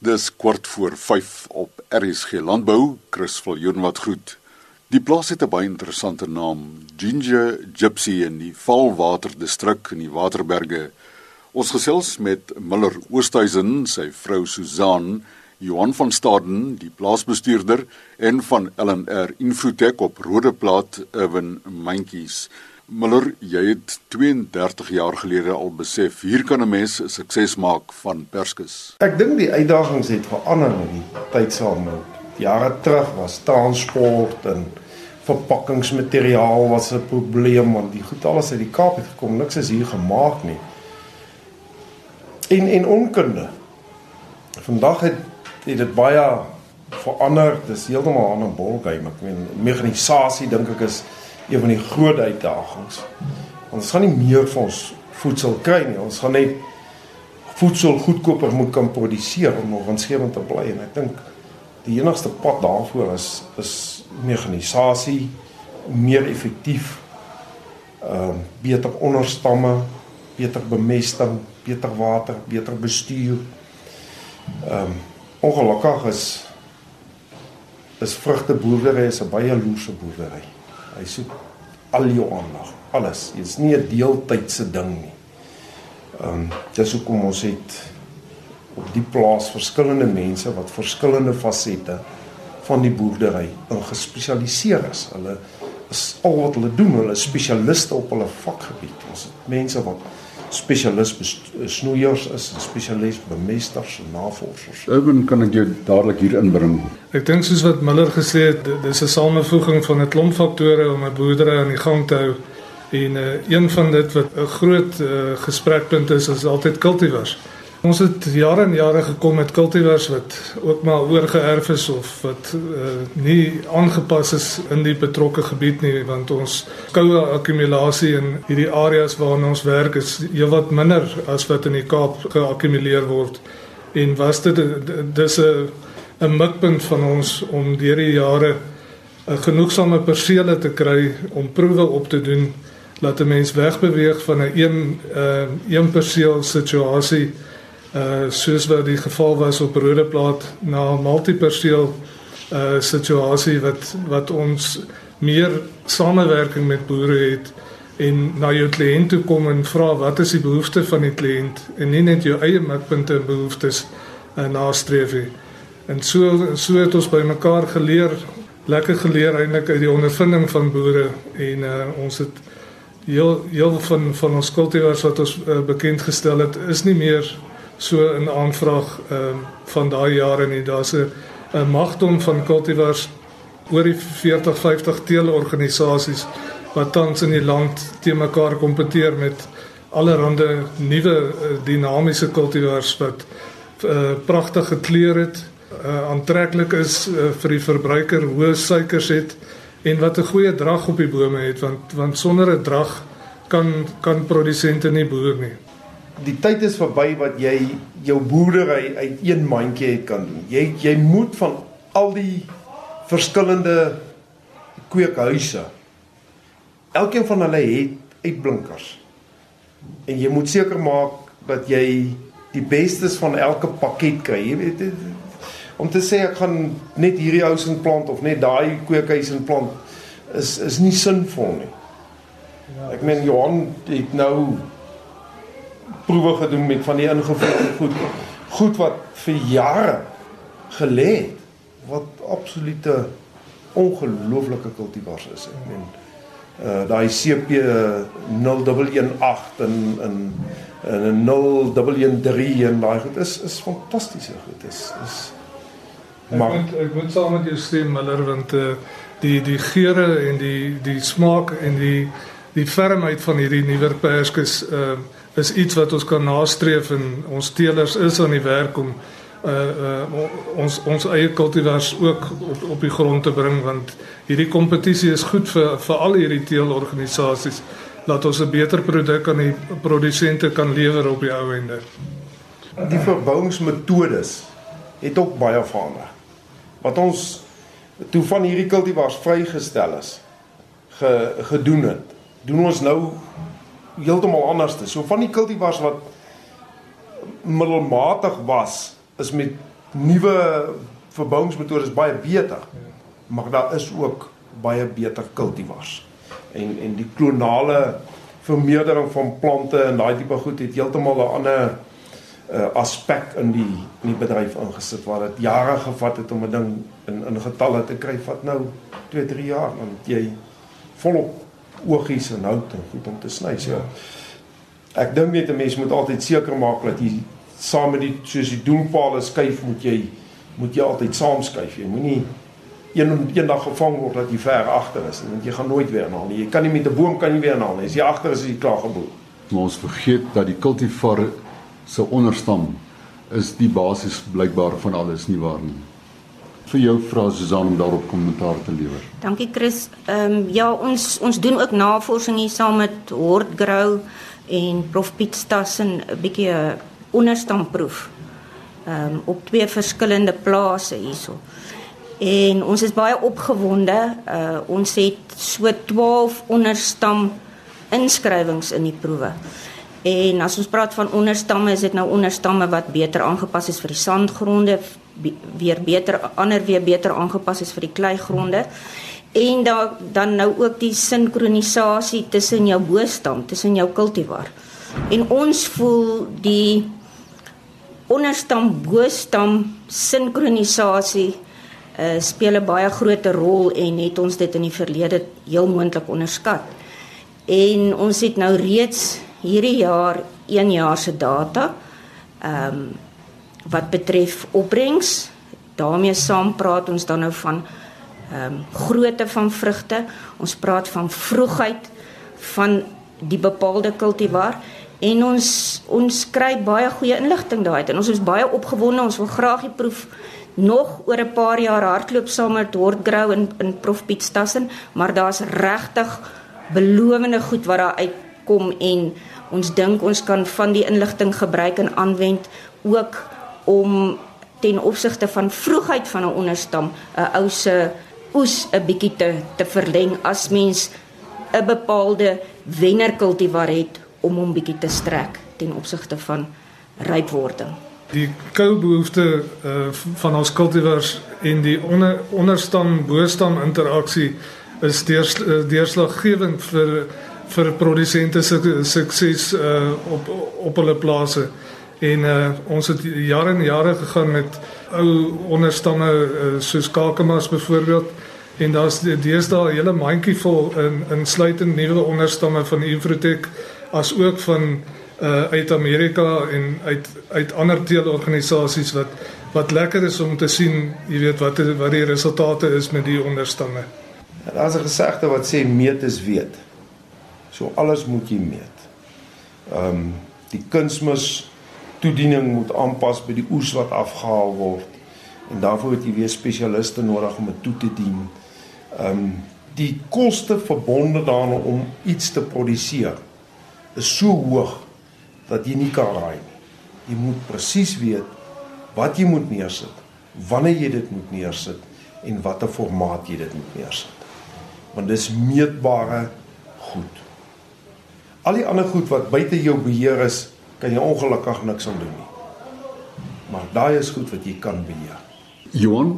Dis kwart voor 5 op RSG Landbou, Chris Viljoen wat groet. Die plaas het 'n baie interessante naam, Ginger Gypsy in die Valwater distrik in die Waterberge. Ons gesels met Miller Oosthuizen, sy vrou Susan, Johan van Staden, die plaasbestuurder en van LNR Infotech op Rodeplaat, Ewen Mentjies. Miller, jy het 32 jaar gelede al besef hier kan 'n mens sukses maak van perskes. Ek dink die uitdagings het verander met die tyd saam. Jare terug was transport en verpakkingsmateriaal was 'n probleem want die goed alles uit die Kaap het gekom, niks is hier gemaak nie. En en onkunde. Vandag het het dit baie verander. Dis heeltemal 'n ander ballgame. Ek meen mekanisasie dink ek is een van die groot uitdagings. Ons gaan nie meer vir ons voedsel kry nie. Ons gaan net voedsel goedkoper moet kan produseer om nog winsgewend te bly en ek dink die enigste pad daarvoor is is mekanisasie meer effektief ehm uh, beter onderstamme, beter bemesting, beter water, beter bestuur. Ehm um, ongelukkig is is vrugteboerdery is 'n baie loose boerdery. Hy soek al jou aandag, alles. Dit's nie 'n deeltydse ding nie. Ehm um, dis hoekom ons het op die plaas verskillende mense wat verskillende fasette van die boerdery in gespesialiseer is. Hulle is al wat hulle doen, hulle is spesialiste op hulle vakgebied. Ons het mense wat spesialis snoeiers is, spesialis bemesters en navorsers. Urban kan ek jou dadelik hier inbring. Ek dink soos wat Miller gesê het, dis 'n samevoeging van 'n klomp faktore om 'n boerdery aan die gang te hou. En uh, een van dit wat 'n groot uh, gesprekpunt is, is altyd kultivars. Ons het jare en jare gekom met kultivars wat ook maar oorgeerf is of wat uh, nie aangepas is in die betrokke gebied nie want ons koue akkumulasie in hierdie areas waarin ons werk is heelwat minder as wat in die Kaap geakkumuleer word. En was dit dis 'n 'n mikpunt van ons om deur die jare 'n genoegsame persele te kry om proewe op te doen laat 'n mens wegbeweeg van 'n een uh, een perseel situasie uh soos wat die geval was op Rodeplaat na multiperseel uh situasie wat wat ons meer samewerking met boere het en na jou kliënt toe kom en vra wat is die behoefte van die kliënt en nie net jou eie mikpunte en behoeftes uh, nastreef nie. En so so het ons by mekaar geleer, lekker geleer eintlik uit die ondervinding van boere en uh ons het heel heel van van ons kultivars wat ons uh, bekend gestel het is nie meer so 'n aanvraag ehm um, van daai jare nie. Daar's 'n magdom van kultivars oor die 40 50 teelorganisasies wat tans in die land te mekaar kompeteer met allerlei nuwe uh, dinamiese kultivars wat uh, pragtige kleure het, uh, aantreklik is uh, vir die verbruiker, hoë suikers het en wat 'n goeie drag op die bome het want want sonder 'n drag kan kan produsente nie boer nie die tyd is verby wat jy jou boerdery uit een mandjie uit kan doen. Jy jy moet van al die verskillende kweekhuise elkeen van hulle het uitblinkers. En jy moet seker maak dat jy die bestes van elke pakket kry. Jy weet om te sê ek gaan net hierdie huis in plant of net daai kweekhuis in plant is is nie sinvol nie. Ja, ek meen Johan het nou proewe gedoen met van die ingevoerde goed. Goed wat vir jare gelê het wat absolute ongelooflike kultivars is. Ek meen uh daai CP 0118 en in en 0113 en daai goed is is fantastiese goed. Is is maar ek moet, ek moet saam met jou stem Miller want uh die die geure en die die smaak en die die fermheid van hierdie nuwer perskes uh is iets wat ons kan nastreef en ons teelers is aan die werk om uh, uh ons ons eie kultivars ook op op die grond te bring want hierdie kompetisie is goed vir vir al hierdie teelorganisasies laat ons 'n beter produk aan die produsente kan lewer op die ou ende. Die verbouingsmetodes het ook baie verander. Wat ons toe van hierdie kultivars vrygestel is ge, gedoen het, doen ons nou heeltemal anders te. So van die kultivars wat middelmatig was, is met nuwe verbouingsmetodes baie beter. Maar daar is ook baie beter kultivars. En en die klonale vermeerdering van plante en daai tipe goed het heeltemal 'n ander uh, aspek in die in die bedryf ingesit waar dit jare gevat het om 'n ding in in getalle te kry vat nou 2 3 jaar dan jy volop oogies en hout en goed om te sny so ek dink net 'n mens moet altyd seker maak dat jy saam met die soos die doelpale skuif moet jy moet jy altyd saam skuif jy moenie een eendag gevang word dat jy ver agter is en jy gaan nooit weer na nie. Jy kan nie met 'n boom kan nie weer na nie. As jy agter is is jy klaar geboel maar ons vergeet dat die kultivar se onderstam is die basis blykbaar van alles nie waar nie. Vir jou vra Susan om daarop kommentaar te lewer. Dankie Chris. Ehm um, ja, ons ons doen ook navorsing hier saam met Hortgrow en Prof Piet Stassen 'n bietjie 'n onderstamproef. Ehm um, op twee verskillende plase hierso. En ons is baie opgewonde. Uh ons het so 12 onderstam inskrywings in die proewe. En as ons praat van onderstamme, is dit nou onderstamme wat beter aangepas is vir die sandgronde, weer beter ander weer beter aangepas is vir die kleigronde. En dan dan nou ook die sinkronisasie tussen jou boostam, tussen jou kultivar. En ons voel die onderstam boostam sinkronisasie uh, speel 'n baie groot rol en het ons dit in die verlede heel moontlik onderskat. En ons het nou reeds hierdie jaar 1 jaar se data ehm um, wat betref opbrengs. daarmee saam praat ons dan nou van ehm um, grootte van vrugte. Ons praat van vroegheid van die bepaalde kultivar en ons ons kry baie goeie inligting daai uit en ons is baie opgewonde. Ons wil graag die proef nog oor 'n paar jaar hardloop saam met Hortgrow en in Prof Piet Stassen, maar daar's regtig belowende goed wat daar uitkom en Ons dink ons kan van die inligting gebruik en aanwend ook om ten opsigte van vroegheid van 'n onderstam 'n ou se oes 'n bietjie te te verleng as mens 'n bepaalde wennerkultivar het om hom bietjie te strek ten opsigte van rypwording. Die koubehoefte uh, van ons kultivars en die onder, onderstam boestam interaksie is deurs, uh, deurslaggewend vir vir produsente se sukses uh op op hulle plase. En uh ons het jare en jare gegaan met ou onderstamme uh, soos Kakamas byvoorbeeld en daar's deesdae 'n hele mandjie vol in insluitend nuwe onderstamme van Evrotech as ook van uh uit Amerika en uit uit ander teelorganisasies wat wat lekker is om te sien, jy weet wat wat die resultate is met die onderstamme. Daar's 'n gesegde wat sê meet is weet. So alles moet jy meet. Ehm um, die kunsmis toediening moet aanpas by die oes wat afgehaal word en daarvoor het jy weer spesialiste nodig om dit toe te dien. Ehm um, die koste verbonde daaraan om iets te produseer is so hoog dat jy nie kan raai nie. Jy moet presies weet wat jy moet neersit, wanneer jy dit moet neersit en watter formaat jy dit moet neersit. Want dis meetbare goed. Al die ander goed wat buite jou beheer is, kan jy ongelukkig niks aan doen nie. Maar daai is goed wat jy kan beheer. Johan,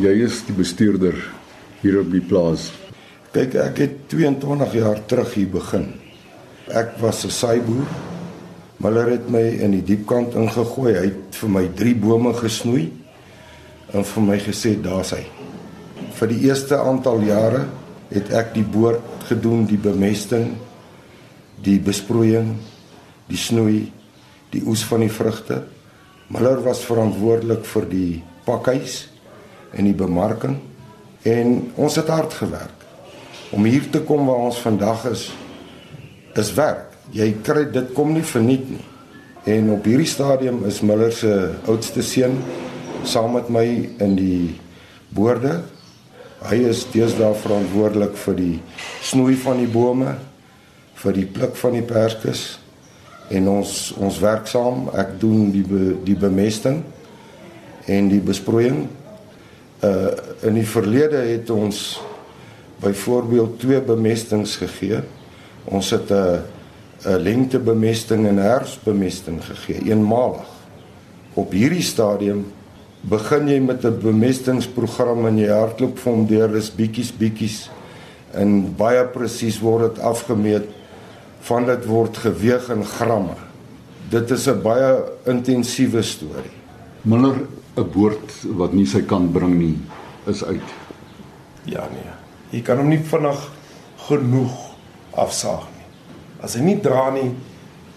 jy is die bestuurder hier op die plaas. Kyk, ek het 22 jaar terug hier begin. Ek was 'n saaiboer. Muller het my in die diepkant ingegooi. Hy het vir my 3 bome gesnoei en vir my gesê daar's hy. Vir die eerste aantal jare het ek die boord gedoen, die bemesting, die besproeiing, die snoei, die oes van die vrugte. Miller was verantwoordelik vir die pakhuis en die bemarking en ons het hard gewerk. Om hier te kom waar ons vandag is is werk. Jy kry dit kom nie verniet nie. En op hierdie stadium is Miller se oudste seun saam met my in die boorde. Hy is deesdae verantwoordelik vir die snoei van die bome, vir die pluk van die perskes en ons ons werk saam. Ek doen die be, die bemesting en die besproeiing. Uh in die verlede het ons byvoorbeeld twee bemestings gegee. Ons het 'n 'n lengtebemesting en herfsbemesting gegee, eenmalig. Op hierdie stadium begin jy met 'n bemestingsprogram en jy hardloop vir hom deur dis bietjies bietjies en baie presies word dit afgemeet van dit word geweeg in gramme. Dit is 'n baie intensiewe storie. Miller 'n boord wat nie sy kan bring nie is uit. Ja nee. Jy kan hom nie vinnig genoeg afsaag nie. As hy nie dra nie,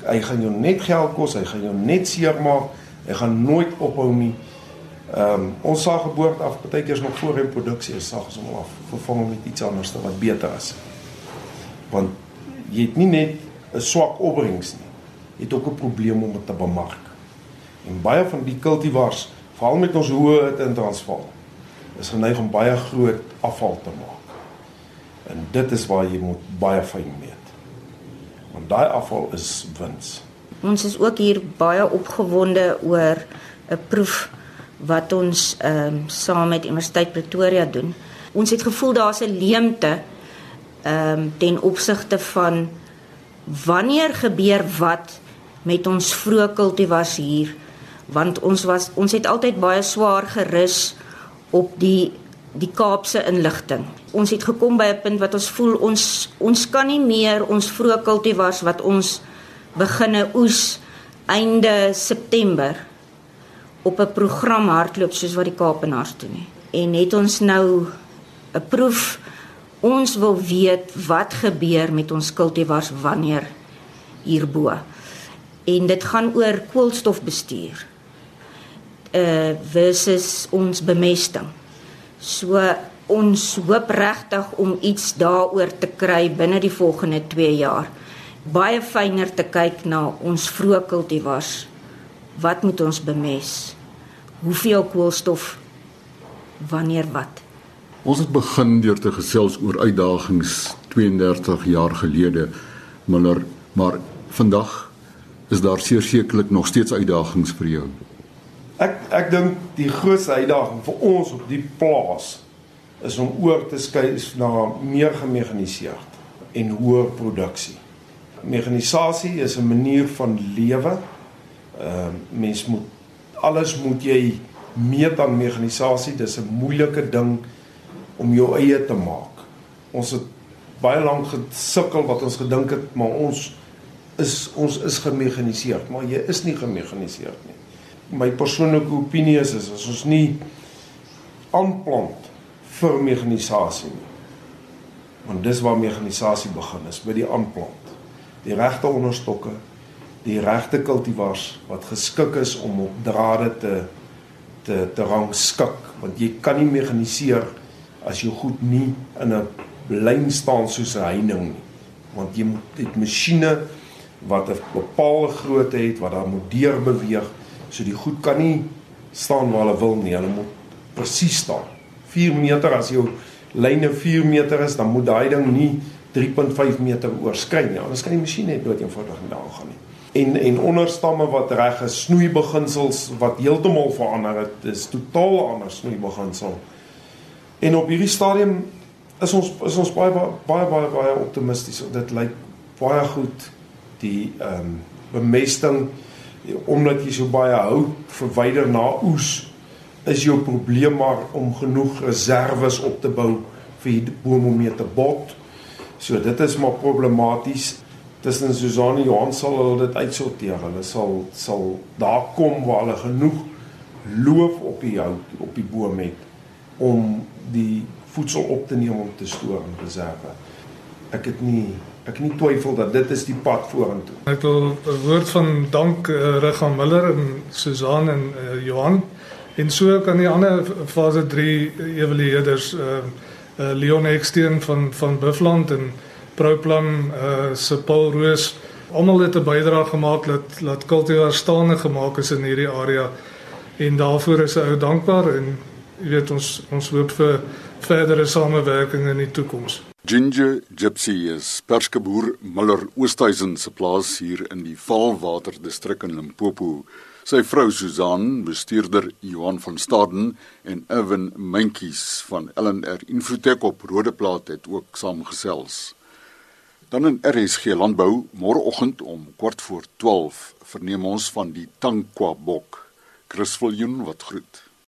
hy gaan jou net geld kos, hy gaan jou net seermaak, hy gaan nooit ophou nie. Ehm um, ons saag geboord af, partykeers nog voor in produksie, ons saag hom af, vervang hom met iets anders wat beter is. Want jy het nie net 'n swak opbrengs nie. Jy het ook 'n probleem om dit te bemark. En baie van die kultivars, veral met ons hoë in Transvaal, is geneig om baie groot afval te maak. En dit is waar jy moet baie fyn meet. Want daai afval is wins. Ons is ook hier baie opgewonde oor 'n proef wat ons ehm um, saam met Universiteit Pretoria doen. Ons het gevoel daar's 'n leemte ehm um, ten opsigte van wanneer gebeur wat met ons vroeë kultivars hier want ons was ons het altyd baie swaar gerus op die die Kaapse inligting. Ons het gekom by 'n punt wat ons voel ons ons kan nie meer ons vroeë kultivars wat ons beginne oes einde September op 'n program hardloop soos wat die Kaapenaars doen nie. En het ons nou 'n proef ons wil weet wat gebeur met ons kultivars wanneer hierbo. En dit gaan oor koolstofbestuur. Uh versus ons bemesting. So ons hoop regtig om iets daaroor te kry binne die volgende 2 jaar. Baie fyner te kyk na ons vroeë kultivars. Wat moet ons bemest? hoeveel koolstof wanneer wat. Ons het begin deur te gesels oor uitdagings 32 jaar gelede, Miller, maar vandag is daar sekerlik nog steeds uitdagings vir jou. Ek ek dink die grootste uitdaging vir ons op die plaas is om oor te skuif na meer gemekaniseerd en hoër produksie. Mekanisasie is 'n manier van lewe. Ehm uh, mens moet alles moet jy meet aan mekanisasie. Dis 'n moeilike ding om jou eie te maak. Ons het baie lank gesukkel wat ons gedink het maar ons is ons is gemekaniseer, maar jy is nie gemekaniseer nie. My persoonlike opinie is, is as ons nie aanplant vir mekanisasie nie. Want dis waar mekanisasie begin is, by die aanplant. Die regte onderstokke, die regte kultivars wat geskik is om op drade te te te rangskik want jy kan nie mekaniseer as jy goed nie in 'n lyn staan soos 'n heining nie want jy moet dit masjiene wat 'n bepaalde grootte het wat daar moet deur beweeg so die goed kan nie staan waar hulle wil nie hulle moet presies staan 4 meter as jou lyne 4 meter is dan moet daai ding nie 3.5 meter oorskry nie anders kan die masjien net dood eenvoudig nie daar gaan nie en en onderstamme wat reg is, snoeibeginsels wat heeltemal verander het. Is totaal anders snoeibeginsel. En op hierdie stadium is ons is ons baie baie baie baie, baie optimisties. Dit lyk baie goed die ehm um, bemesting omdat jy so baie hout verwyder na oes is jou probleem maar om genoeg reserves op te bou vir die boom om mee te bot. So dit is maar problematies tussen Susanne en Johan sal hulle dit uitsorteer. Hulle sal sal daar kom waar hulle genoeg loof op die hout op die boom het om die voedsel op te neem om te stoor in reserve. Ek het nie ek nie twyfel dat dit is die pad vorentoe. Ek wil 'n woord van dank uh, rig aan Miller en Susanne en uh, Johan en so kan die ander fase 3 evalueerders uh, uh, Leon Eksteen van van Buffland en Proplan uh se Paul Roos almal het 'n bydrae gemaak dat laat kultivar staande gemaak is in hierdie area en daarvoor is ek dankbaar en jy weet ons ons hoop vir verdere samewerking in die toekoms. Ginger Gypsy is perskeboer Miller Oosthuizen se plaas hier in die Valwater distrik in Limpopo. Sy vrou Susan, bestuurder Johan van Staden en Evan Mentjies van LNR Infotech op Rodeplaat het ook saamgesels. Dan in RSG Landbou môreoggend om kort voor 12 verneem ons van die Tankwa bok. Chris Viljoen wat groet.